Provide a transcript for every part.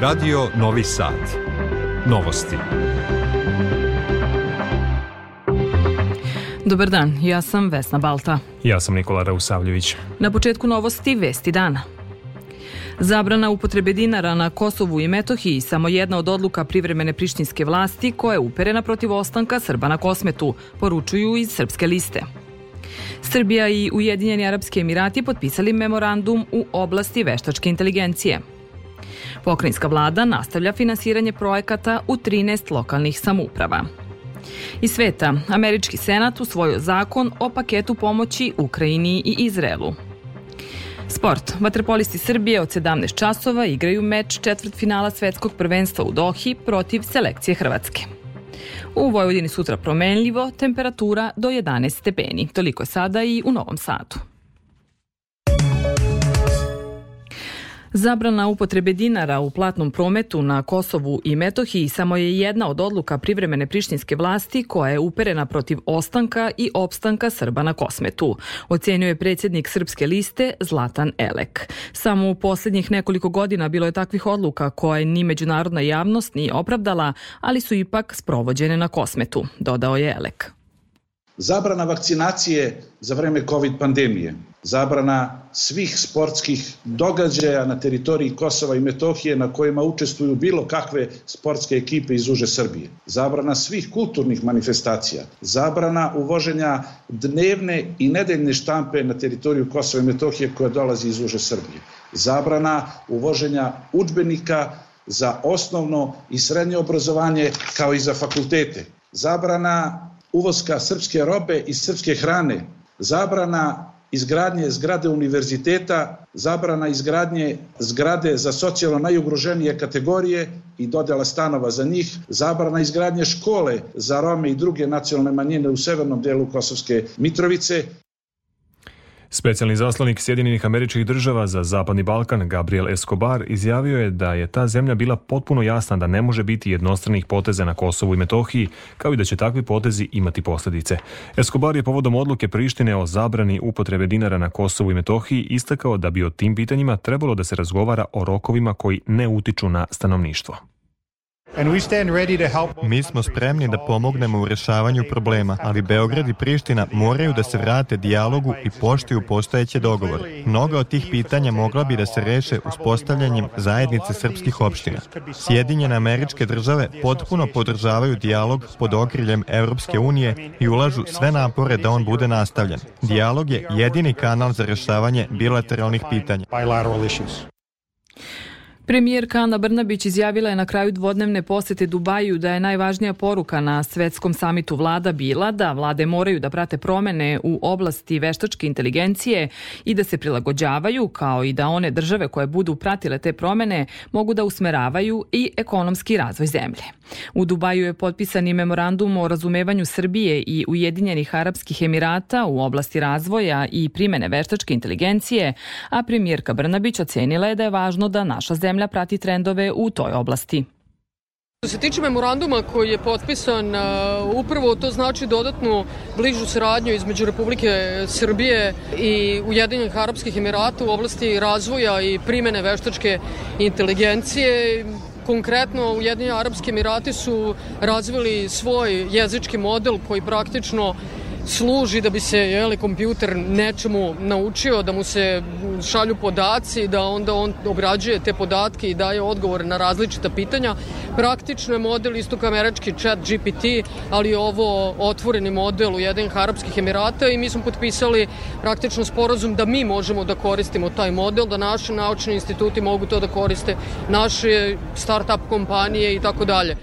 Radio Novi Sad. Novosti. Dobar dan, ja sam Vesna Balta. Ja sam Nikola Rausavljević. Na početku novosti Vesti dana. Zabrana upotrebe dinara na Kosovu i Metohiji samo jedna od odluka privremene prištinske vlasti koja je uperena protiv ostanka Srba na Kosmetu, poručuju iz Srpske liste. Srbija i Ujedinjeni Arapski Emirati potpisali memorandum u oblasti veštačke inteligencije. Pokrajinska vlada nastavlja finansiranje projekata u 13 lokalnih samouprava. Iz sveta, Američki senat usvojio zakon o paketu pomoći Ukrajini i Izraelu. Sport. Vaterpolisti Srbije od 17 časova igraju meč četvrt finala svetskog prvenstva u Dohi protiv selekcije Hrvatske. U Vojvodini sutra promenljivo, temperatura do 11 stepeni. Toliko je sada i u Novom Sadu. Zabrana upotrebe dinara u platnom prometu na Kosovu i Metohiji samo je jedna od odluka privremene prištinske vlasti koja je uperena protiv ostanka i opstanka Srba na Kosmetu, ocenjuje predsjednik Srpske liste Zlatan Elek. Samo u poslednjih nekoliko godina bilo je takvih odluka koje ni međunarodna javnost nije opravdala, ali su ipak sprovođene na Kosmetu, dodao je Elek. Zabrana vakcinacije za vreme COVID pandemije, zabrana svih sportskih događaja na teritoriji Kosova i Metohije na kojima učestvuju bilo kakve sportske ekipe iz uže Srbije, zabrana svih kulturnih manifestacija, zabrana uvoženja dnevne i nedeljne štampe na teritoriju Kosova i Metohije koja dolazi iz uže Srbije, zabrana uvoženja učbenika za osnovno i srednje obrazovanje kao i za fakultete, zabrana uvoska srpske robe i srpske hrane, zabrana izgradnje zgrade univerziteta, zabrana izgradnje zgrade za socijalno najugroženije kategorije i dodela stanova za njih, zabrana izgradnje škole za Rome i druge nacionalne manjine u severnom delu Kosovske Mitrovice, Specijalni zaslanik Sjedinjenih američkih država za Zapadni Balkan, Gabriel Escobar, izjavio je da je ta zemlja bila potpuno jasna da ne može biti jednostranih poteza na Kosovu i Metohiji, kao i da će takvi potezi imati posledice. Escobar je povodom odluke Prištine o zabrani upotrebe dinara na Kosovu i Metohiji istakao da bi o tim pitanjima trebalo da se razgovara o rokovima koji ne utiču na stanovništvo. Mi smo spremni da pomognemo u rešavanju problema, ali Beograd i Priština moraju da se vrate dijalogu i poštuju postojeće dogovore. Mnoga od tih pitanja mogla bi da se reše uspostavljanjem zajednice srpskih opština. Sjedinjene američke države potpuno podržavaju dijalog pod okriljem Evropske unije i ulažu sve napore da on bude nastavljen. Dijalog je jedini kanal za rešavanje bilateralnih pitanja. Premijerka Ana Brnabić izjavila je na kraju dvodnevne posete Dubaju da je najvažnija poruka na svetskom samitu vlada bila da vlade moraju da prate promene u oblasti veštačke inteligencije i da se prilagođavaju, kao i da one države koje budu pratile te promene mogu da usmeravaju i ekonomski razvoj zemlje. U Dubaju je potpisan i memorandum o razumevanju Srbije i Ujedinjenih Arapskih Emirata u oblasti razvoja i primene veštačke inteligencije, a premijerka Brnabić ocenila je da je važno da naša zemlja zemlja prati trendove u toj oblasti. Što se tiče memoranduma koji je potpisan, upravo to znači dodatnu bližu saradnju između Republike Srbije i Ujedinjenih Arapskih Emirata u oblasti razvoja i primene veštačke inteligencije. Konkretno, Ujedinjeni Arapski Emirati su razvili svoj jezički model koji praktično služi da bi se jeli, kompjuter nečemu naučio, da mu se šalju podaci, da onda on obrađuje te podatke i daje odgovore na različita pitanja. Praktično je model isto kao američki chat GPT, ali ovo otvoreni model Ujedinih Arabskih Emirata i mi smo potpisali praktično sporazum da mi možemo da koristimo taj model, da naši naučni instituti mogu to da koriste, naše start-up kompanije i tako dalje.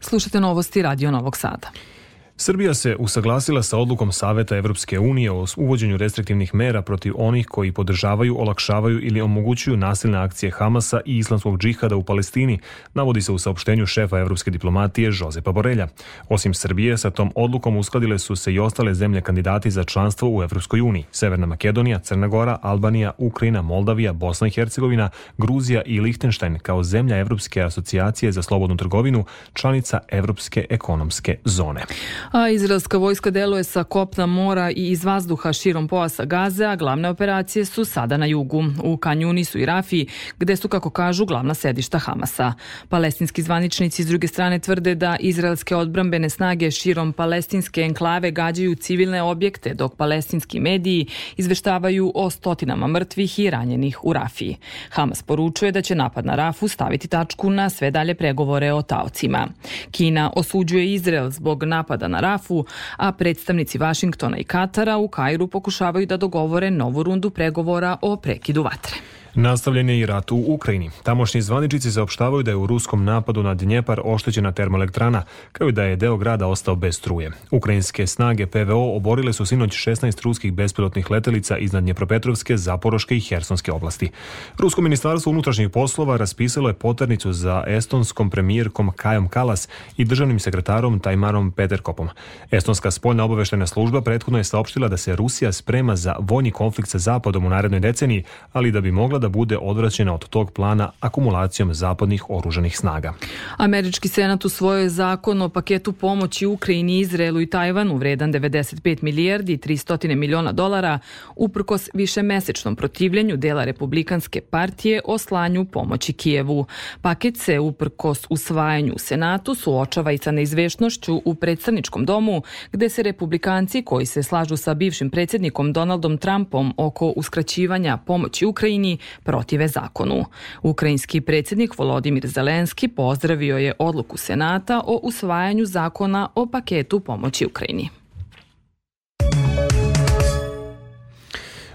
Slušate novosti Radio Novog Sada. Srbija se usaglasila sa odlukom Saveta Evropske unije o uvođenju restriktivnih mera protiv onih koji podržavaju, olakšavaju ili omogućuju nasilne akcije Hamasa i islamskog džihada u Palestini, navodi se u saopštenju šefa evropske diplomatije Žozepa Borelja. Osim Srbije, sa tom odlukom uskladile su se i ostale zemlje kandidati za članstvo u Evropskoj uniji. Severna Makedonija, Crna Gora, Albanija, Ukrajina, Moldavija, Bosna i Hercegovina, Gruzija i Lihtenštajn kao zemlja Evropske asocijacije za slobodnu trgovinu, članica Evropske ekonomske zone. A izraelska vojska deluje sa kopna mora i iz vazduha širom pojasa Gaze, a glavne operacije su sada na jugu, u Kanjunisu i Rafiji, gde su, kako kažu, glavna sedišta Hamasa. Palestinski zvaničnici s druge strane tvrde da izraelske odbrambene snage širom palestinske enklave gađaju civilne objekte, dok palestinski mediji izveštavaju o stotinama mrtvih i ranjenih u Rafiji. Hamas poručuje da će napad na Rafu staviti tačku na sve dalje pregovore o taocima. Kina osuđuje Izrael zbog napada na Rafu, a predstavnici Vašingtona i Katara u Kairu pokušavaju da dogovore novu rundu pregovora o prekidu vatre. Nastavljen je i rat u Ukrajini. Tamošnji zvaničici saopštavaju da je u ruskom napadu na Dnjepar oštećena termoelektrana, kao i da je deo grada ostao bez struje. Ukrajinske snage PVO oborile su sinoć 16 ruskih bespilotnih letelica iznad Dnjepropetrovske, Zaporoške i Hersonske oblasti. Rusko ministarstvo unutrašnjih poslova raspisalo je poternicu za estonskom premijerkom Kajom Kalas i državnim sekretarom Tajmarom Peterkopom. Estonska spoljna obaveštena služba prethodno je saopštila da se Rusija sprema za vojni konflikt sa Zapadom u narednoj deceniji, ali da bi mogla da bude odvraćena od tog plana akumulacijom zapadnih oružanih snaga. Američki senat usvojio je zakon o paketu pomoći Ukrajini, Izraelu i Tajvanu vredan 95 milijardi i 300 miliona dolara uprkos višemesečnom protivljenju dela Republikanske partije o slanju pomoći Kijevu. Paket se uprkos usvajanju u Senatu suočava i sa neizvešnošću u predstavničkom domu gde se republikanci koji se slažu sa bivšim predsjednikom Donaldom Trumpom oko uskraćivanja pomoći Ukrajini protive zakonu. Ukrajinski predsjednik Volodimir Zelenski pozdravio je odluku Senata o usvajanju zakona o paketu pomoći Ukrajini.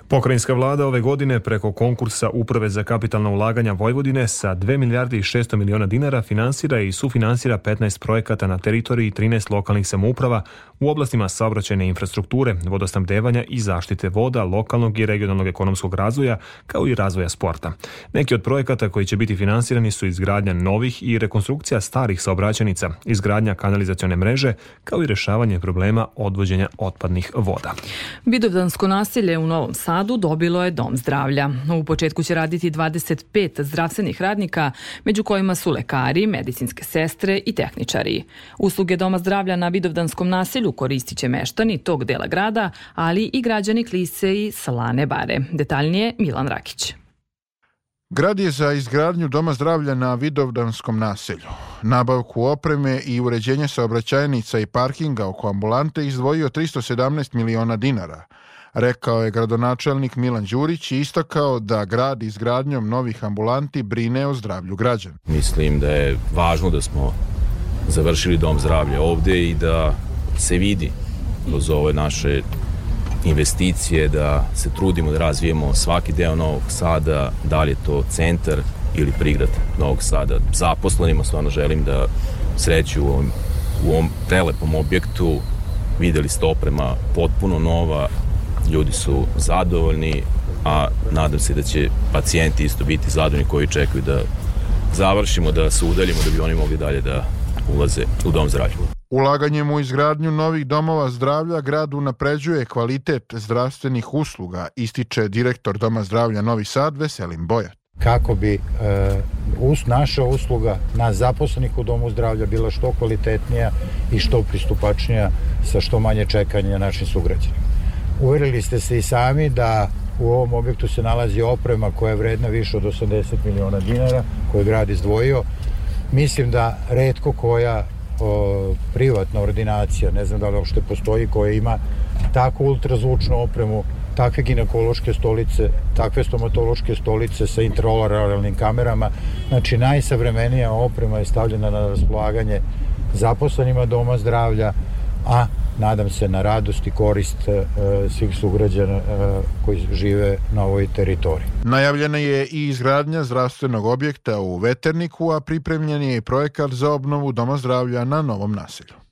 Pokrajinska vlada ove godine preko konkursa Uprave za kapitalna ulaganja Vojvodine sa 2 milijarde i 600 miliona dinara finansira i sufinansira 15 projekata na teritoriji 13 lokalnih samouprava u oblastima saobraćajne infrastrukture, vodosnabdevanja i zaštite voda, lokalnog i regionalnog ekonomskog razvoja, kao i razvoja sporta. Neki od projekata koji će biti finansirani su izgradnja novih i rekonstrukcija starih saobraćanica, izgradnja kanalizacione mreže, kao i rešavanje problema odvođenja otpadnih voda. Vidovdansko nasilje u Novom Sadu Sadu dobilo je dom zdravlja. U početku će raditi 25 zdravstvenih radnika, među kojima su lekari, medicinske sestre i tehničari. Usluge doma zdravlja na Vidovdanskom naselju koristit će meštani tog dela grada, ali i građani Klise i Salane Bare. Detaljnije Milan Rakić. Grad je za izgradnju doma zdravlja na Vidovdanskom naselju, nabavku opreme i uređenje saobraćajnica i parkinga oko ambulante izdvojio 317 miliona dinara – rekao je gradonačelnik Milan Đurić i istakao da grad izgradnjom novih ambulanti brine o zdravlju građana. Mislim da je važno da smo završili dom zdravlja ovde i da se vidi kroz ove naše investicije, da se trudimo da razvijemo svaki deo Novog Sada, da li je to centar ili prigrad Novog Sada. Zaposlenima stvarno želim da sreću u ovom, u ovom prelepom objektu videli ste oprema potpuno nova, ljudi su zadovoljni, a nadam se da će pacijenti isto biti zadovoljni koji čekaju da završimo, da se udaljimo da bi oni mogli dalje da ulaze u dom zdravlja. Ulaganjem u izgradnju novih domova zdravlja grad unapređuje kvalitet zdravstvenih usluga, ističe direktor Doma zdravlja Novi Sad Veselin Bojat kako bi e, us, naša usluga na zaposlenih u domu zdravlja bila što kvalitetnija i što pristupačnija sa što manje čekanja našim sugrađanima. Uverili ste se i sami da u ovom objektu se nalazi oprema koja je vredna više od 80 miliona dinara, koju je grad izdvojio. Mislim da redko koja o, privatna ordinacija, ne znam da li uopšte postoji, koja ima takvu ultrazvučnu opremu, takve ginekološke stolice, takve stomatološke stolice sa intraoralnim kamerama. Znači, najsavremenija oprema je stavljena na raspolaganje zaposlenima doma zdravlja, a nadam se na radost i korist e, svih sugrađana e, koji žive na ovoj teritoriji. Najavljena je i izgradnja zdravstvenog objekta u Veterniku, a pripremljen je i projekat za obnovu Doma zdravlja na Novom naselju.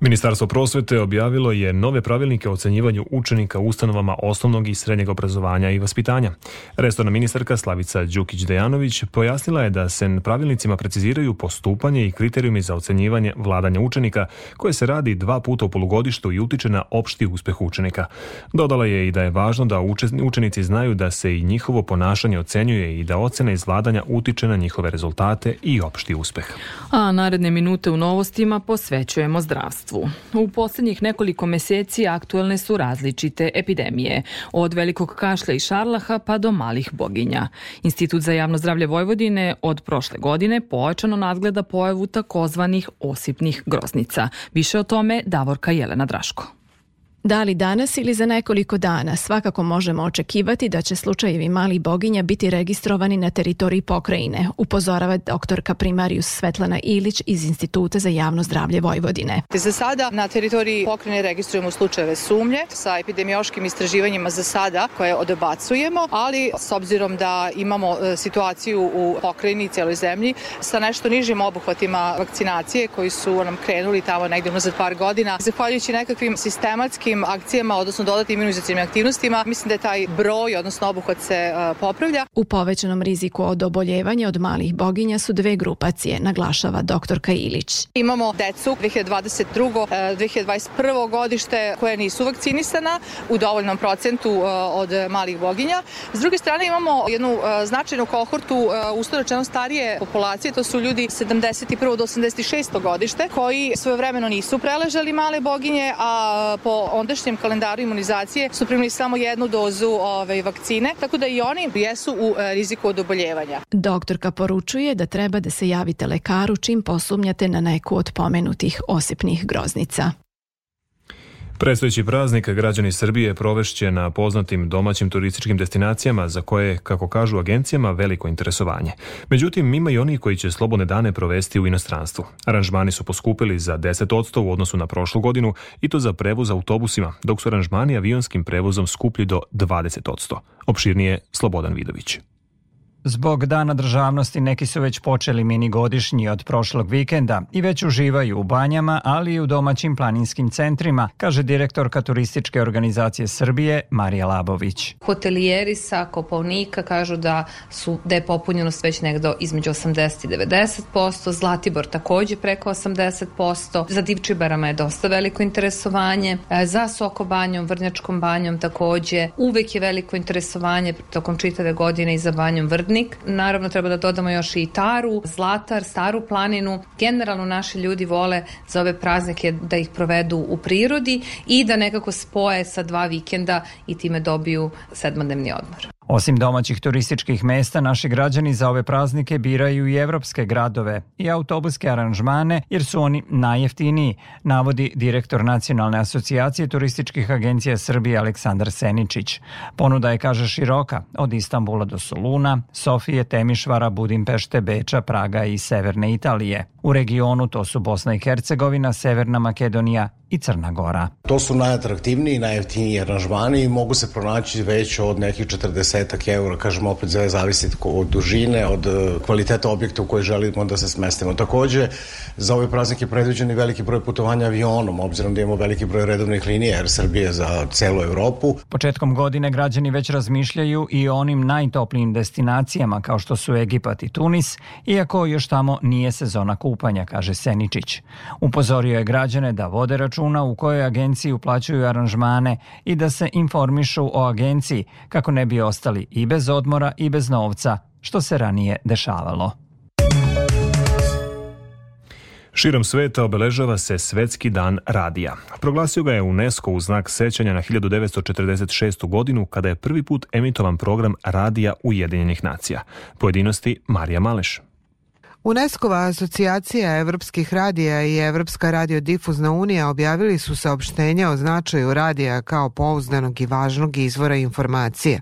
Ministarstvo prosvete objavilo je nove pravilnike o ocenjivanju učenika u ustanovama osnovnog i srednjeg obrazovanja i vaspitanja. Restorna ministarka Slavica Đukić-Dejanović pojasnila je da se pravilnicima preciziraju postupanje i kriterijumi za ocenjivanje vladanja učenika, koje se radi dva puta u polugodištu i utiče na opšti uspeh učenika. Dodala je i da je važno da učenici znaju da se i njihovo ponašanje ocenjuje i da ocena iz vladanja utiče na njihove rezultate i opšti uspeh. A naredne minute u novostima posvećujemo zdravstvu. Inostranstvu. U poslednjih nekoliko meseci aktuelne su različite epidemije, od velikog kašlja i šarlaha pa do malih boginja. Institut za javno zdravlje Vojvodine od prošle godine pojačano nadgleda pojavu takozvanih osipnih groznica. Više o tome Davorka Jelena Draško. Da li danas ili za nekoliko dana svakako možemo očekivati da će slučajevi malih boginja biti registrovani na teritoriji pokrajine, upozorava doktorka primarijus Svetlana Ilić iz Instituta za javno zdravlje Vojvodine. Za sada na teritoriji pokrajine registrujemo slučajeve sumnje sa epidemiološkim istraživanjima za sada koje odbacujemo, ali s obzirom da imamo e, situaciju u pokrajini i celoj zemlji sa nešto nižim obuhvatima vakcinacije koji su nam krenuli tamo negde unazad par godina, zahvaljujući nekakvim sistematskim tim akcijama, odnosno dodatnim imunizacijnim aktivnostima, mislim da je taj broj, odnosno obuhvat se uh, popravlja. U povećanom riziku od oboljevanja od malih boginja su dve grupacije, naglašava doktorka Ilić. Imamo decu 2022. 2021. godište koje nisu vakcinisana u dovoljnom procentu uh, od malih boginja. S druge strane imamo jednu značajnu kohortu uslovno starije populacije, to su ljudi 71. do 86. godište koji svojevremeno nisu preležali male boginje, a po ondašnjem kalendaru imunizacije su primili samo jednu dozu ove, vakcine, tako da i oni jesu u e, riziku od oboljevanja. Doktorka poručuje da treba da se javite lekaru čim posumnjate na neku od pomenutih osipnih groznica. Predstojeći praznik građani Srbije provešće na poznatim domaćim turističkim destinacijama za koje, kako kažu agencijama, veliko interesovanje. Međutim, ima i oni koji će slobodne dane provesti u inostranstvu. Aranžmani su poskupili za 10% u odnosu na prošlu godinu i to za prevoz autobusima, dok su aranžmani avionskim prevozom skuplji do 20%. Opširnije Slobodan Vidović. Zbog dana državnosti neki su već počeli mini godišnji od prošlog vikenda i već uživaju u banjama, ali i u domaćim planinskim centrima, kaže direktorka turističke organizacije Srbije Marija Labović. Hotelijeri sa Kopovnika kažu da su da je popunjenost već negdo između 80 i 90%, Zlatibor takođe preko 80%, za Divčibarama je dosta veliko interesovanje, e, za Soko banjom, Vrnjačkom banjom takođe, uvek je veliko interesovanje tokom čitave godine i za banjom Vrdni Rudnik. Naravno treba da dodamo još i Taru, Zlatar, Staru planinu. Generalno naši ljudi vole za ove praznike da ih provedu u prirodi i da nekako spoje sa dva vikenda i time dobiju sedmodnevni odmor. Osim domaćih turističkih mesta, naši građani za ove praznike biraju i evropske gradove i autobuske aranžmane jer su oni najjeftiniji, navodi direktor Nacionalne asocijacije turističkih agencija Srbije Aleksandar Seničić. Ponuda je, kaže, široka, od Istambula do Soluna, Sofije, Temišvara, Budimpešte, Beča, Praga i Severne Italije. U regionu to su Bosna i Hercegovina, Severna Makedonija i Crna Gora. To su najatraktivniji i najjeftiniji aranžmani i mogu se pronaći već od nekih 40 eura, kažemo opet sve zavisi od dužine, od e, kvaliteta objekta u koji želimo da se smestimo. Takođe, za ove praznike predviđeni veliki broj putovanja avionom, obzirom da imamo veliki broj redovnih linija Air Srbije za celu Evropu. Početkom godine građani već razmišljaju i o onim najtoplijim destinacijama kao što su Egipat i Tunis, iako još tamo nije sezona kupanja, kaže Seničić. Upozorio je građane da vode račun računa u kojoj agenciji uplaćuju aranžmane i da se informišu o agenciji kako ne bi ostali i bez odmora i bez novca, što se ranije dešavalo. Širom sveta obeležava se Svetski dan radija. Proglasio ga je UNESCO u znak sećanja na 1946. godinu kada je prvi put emitovan program radija Ujedinjenih nacija. Pojedinosti Marija Maleš. UNESCO-va asocijacija evropskih radija i Evropska radiodifuzna unija objavili su saopštenja o značaju radija kao pouzdanog i važnog izvora informacije.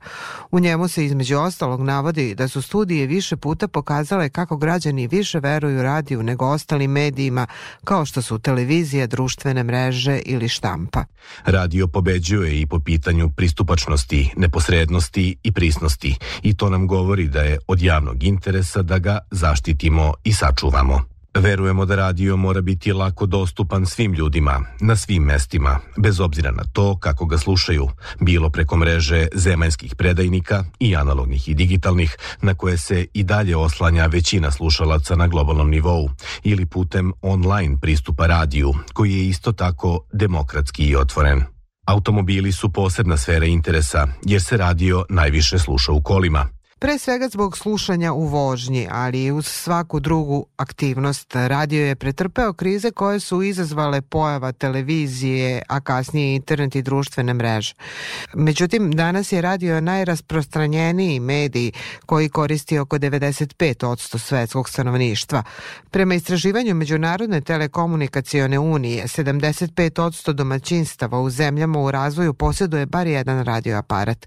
U njemu se između ostalog navodi da su studije više puta pokazale kako građani više veruju radiju nego ostalim medijima kao što su televizija, društvene mreže ili štampa. Radio pobeđuje i po pitanju pristupačnosti, neposrednosti i prisnosti i to nam govori da je od javnog interesa da ga zaštitimo i sačuvamo. Verujemo da radio mora biti lako dostupan svim ljudima, na svim mestima, bez obzira na to kako ga slušaju, bilo preko mreže zemaljskih predajnika i analognih i digitalnih, na koje se i dalje oslanja većina slušalaca na globalnom nivou, ili putem online pristupa radiju, koji je isto tako demokratski i otvoren. Automobili su posebna sfera interesa, jer se radio najviše sluša u kolima – Pre svega zbog slušanja u vožnji, ali i uz svaku drugu aktivnost. Radio je pretrpeo krize koje su izazvale pojava televizije, a kasnije internet i društvene mreže. Međutim, danas je radio najrasprostranjeniji medij koji koristi oko 95% svetskog stanovništva. Prema istraživanju Međunarodne telekomunikacione unije, 75% domaćinstava u zemljama u razvoju posjeduje bar jedan radioaparat.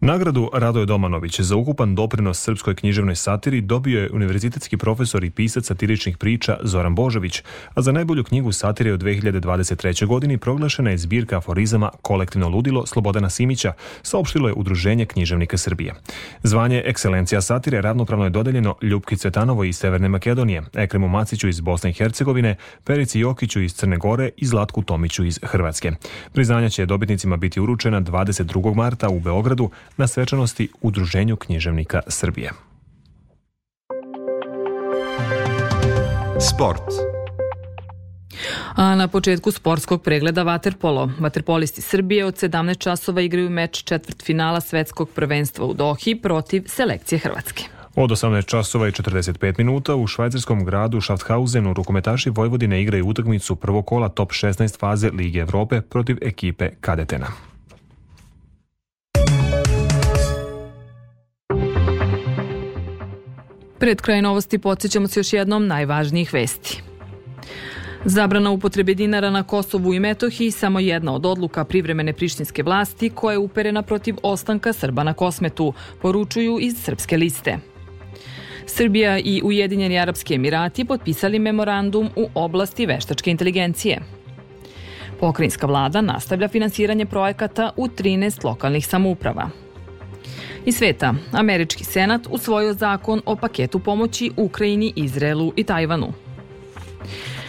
Nagradu Radoje Domanović za ukupan doprinos srpskoj književnoj satiri dobio je univerzitetski profesor i pisac satiričnih priča Zoran Božović, a za najbolju knjigu satire u 2023. godini proglašena je zbirka aforizama Kolektivno ludilo Slobodana Simića, saopštilo je Udruženje književnika Srbije. Zvanje Ekscelencija satire ravnopravno je dodeljeno Ljubki Cvetanovoj iz Severne Makedonije, Ekremu Maciću iz Bosne i Hercegovine, Perici Jokiću iz Crne Gore i Zlatku Tomiću iz Hrvatske. Priznanja će dobitnicima biti uručena 22. marta u Beogradu na svečanosti Udruženju književnika Srbije. Sport. A na početku sportskog pregleda Waterpolo. Waterpolisti Srbije od 17 časova igraju meč četvrt finala svetskog prvenstva u Dohi protiv selekcije Hrvatske. Od 18 časova i 45 minuta u švajcarskom gradu Schaffhausenu rukometaši Vojvodine igraju utakmicu prvog kola top 16 faze Lige Evrope protiv ekipe Kadetena. Pred kraj novosti podsjećamo se još jednom najvažnijih vesti. Zabrana upotrebe dinara na Kosovu i Metohiji samo jedna od odluka privremene prištinske vlasti koja je uperena protiv ostanka Srba na Kosmetu, poručuju iz srpske liste. Srbija i Ujedinjeni Arapski Emirati potpisali memorandum u oblasti veštačke inteligencije. Pokrajinska vlada nastavlja finansiranje projekata u 13 lokalnih samouprava. Iz sveta, Američki senat usvojio zakon o paketu pomoći Ukrajini, Izraelu i Tajvanu.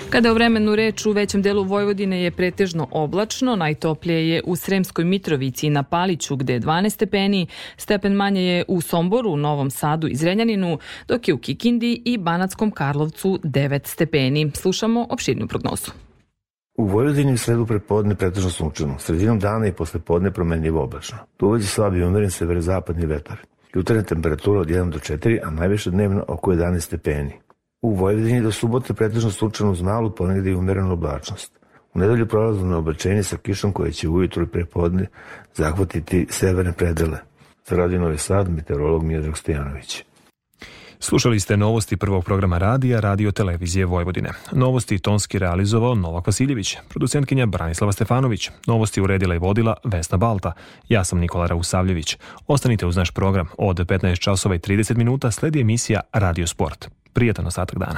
Kada je o vremenu reč u većem delu Vojvodine je pretežno oblačno, najtoplije je u Sremskoj Mitrovici i na Paliću gde je 12 stepeni, stepen manje je u Somboru, Novom Sadu i Zrenjaninu, dok je u Kikindi i Banatskom Karlovcu 9 stepeni. Slušamo opširnju prognozu. U Vojvodini u sredu prepodne pretežno sunčano, sredinom dana i posle podne promenljivo oblačno. Duvađe slabi umeren severozapadni vetar. Jutarnja temperatura od 1 do 4, a najviše dnevno oko 11 stepeni. U Vojvodini do subote pretežno sunčano uz malu ponegde i umerenu oblačnost. U nedelju prolazno na oblačenje sa kišom koje će ujutru i prepodne zahvatiti severne predele. Za Radio Novi Sad, meteorolog Miodrag Stojanović. Slušali ste novosti prvog programa radija Radio Televizije Vojvodine. Novosti tonski realizovao Novak Vasiljević, producentkinja Branislava Stefanović. Novosti uredila i vodila Vesna Balta. Ja sam Nikola Rausavljević. Ostanite uz naš program. Od 15 časova i 30 minuta sledi emisija Radio Sport. Prijetan ostatak dana.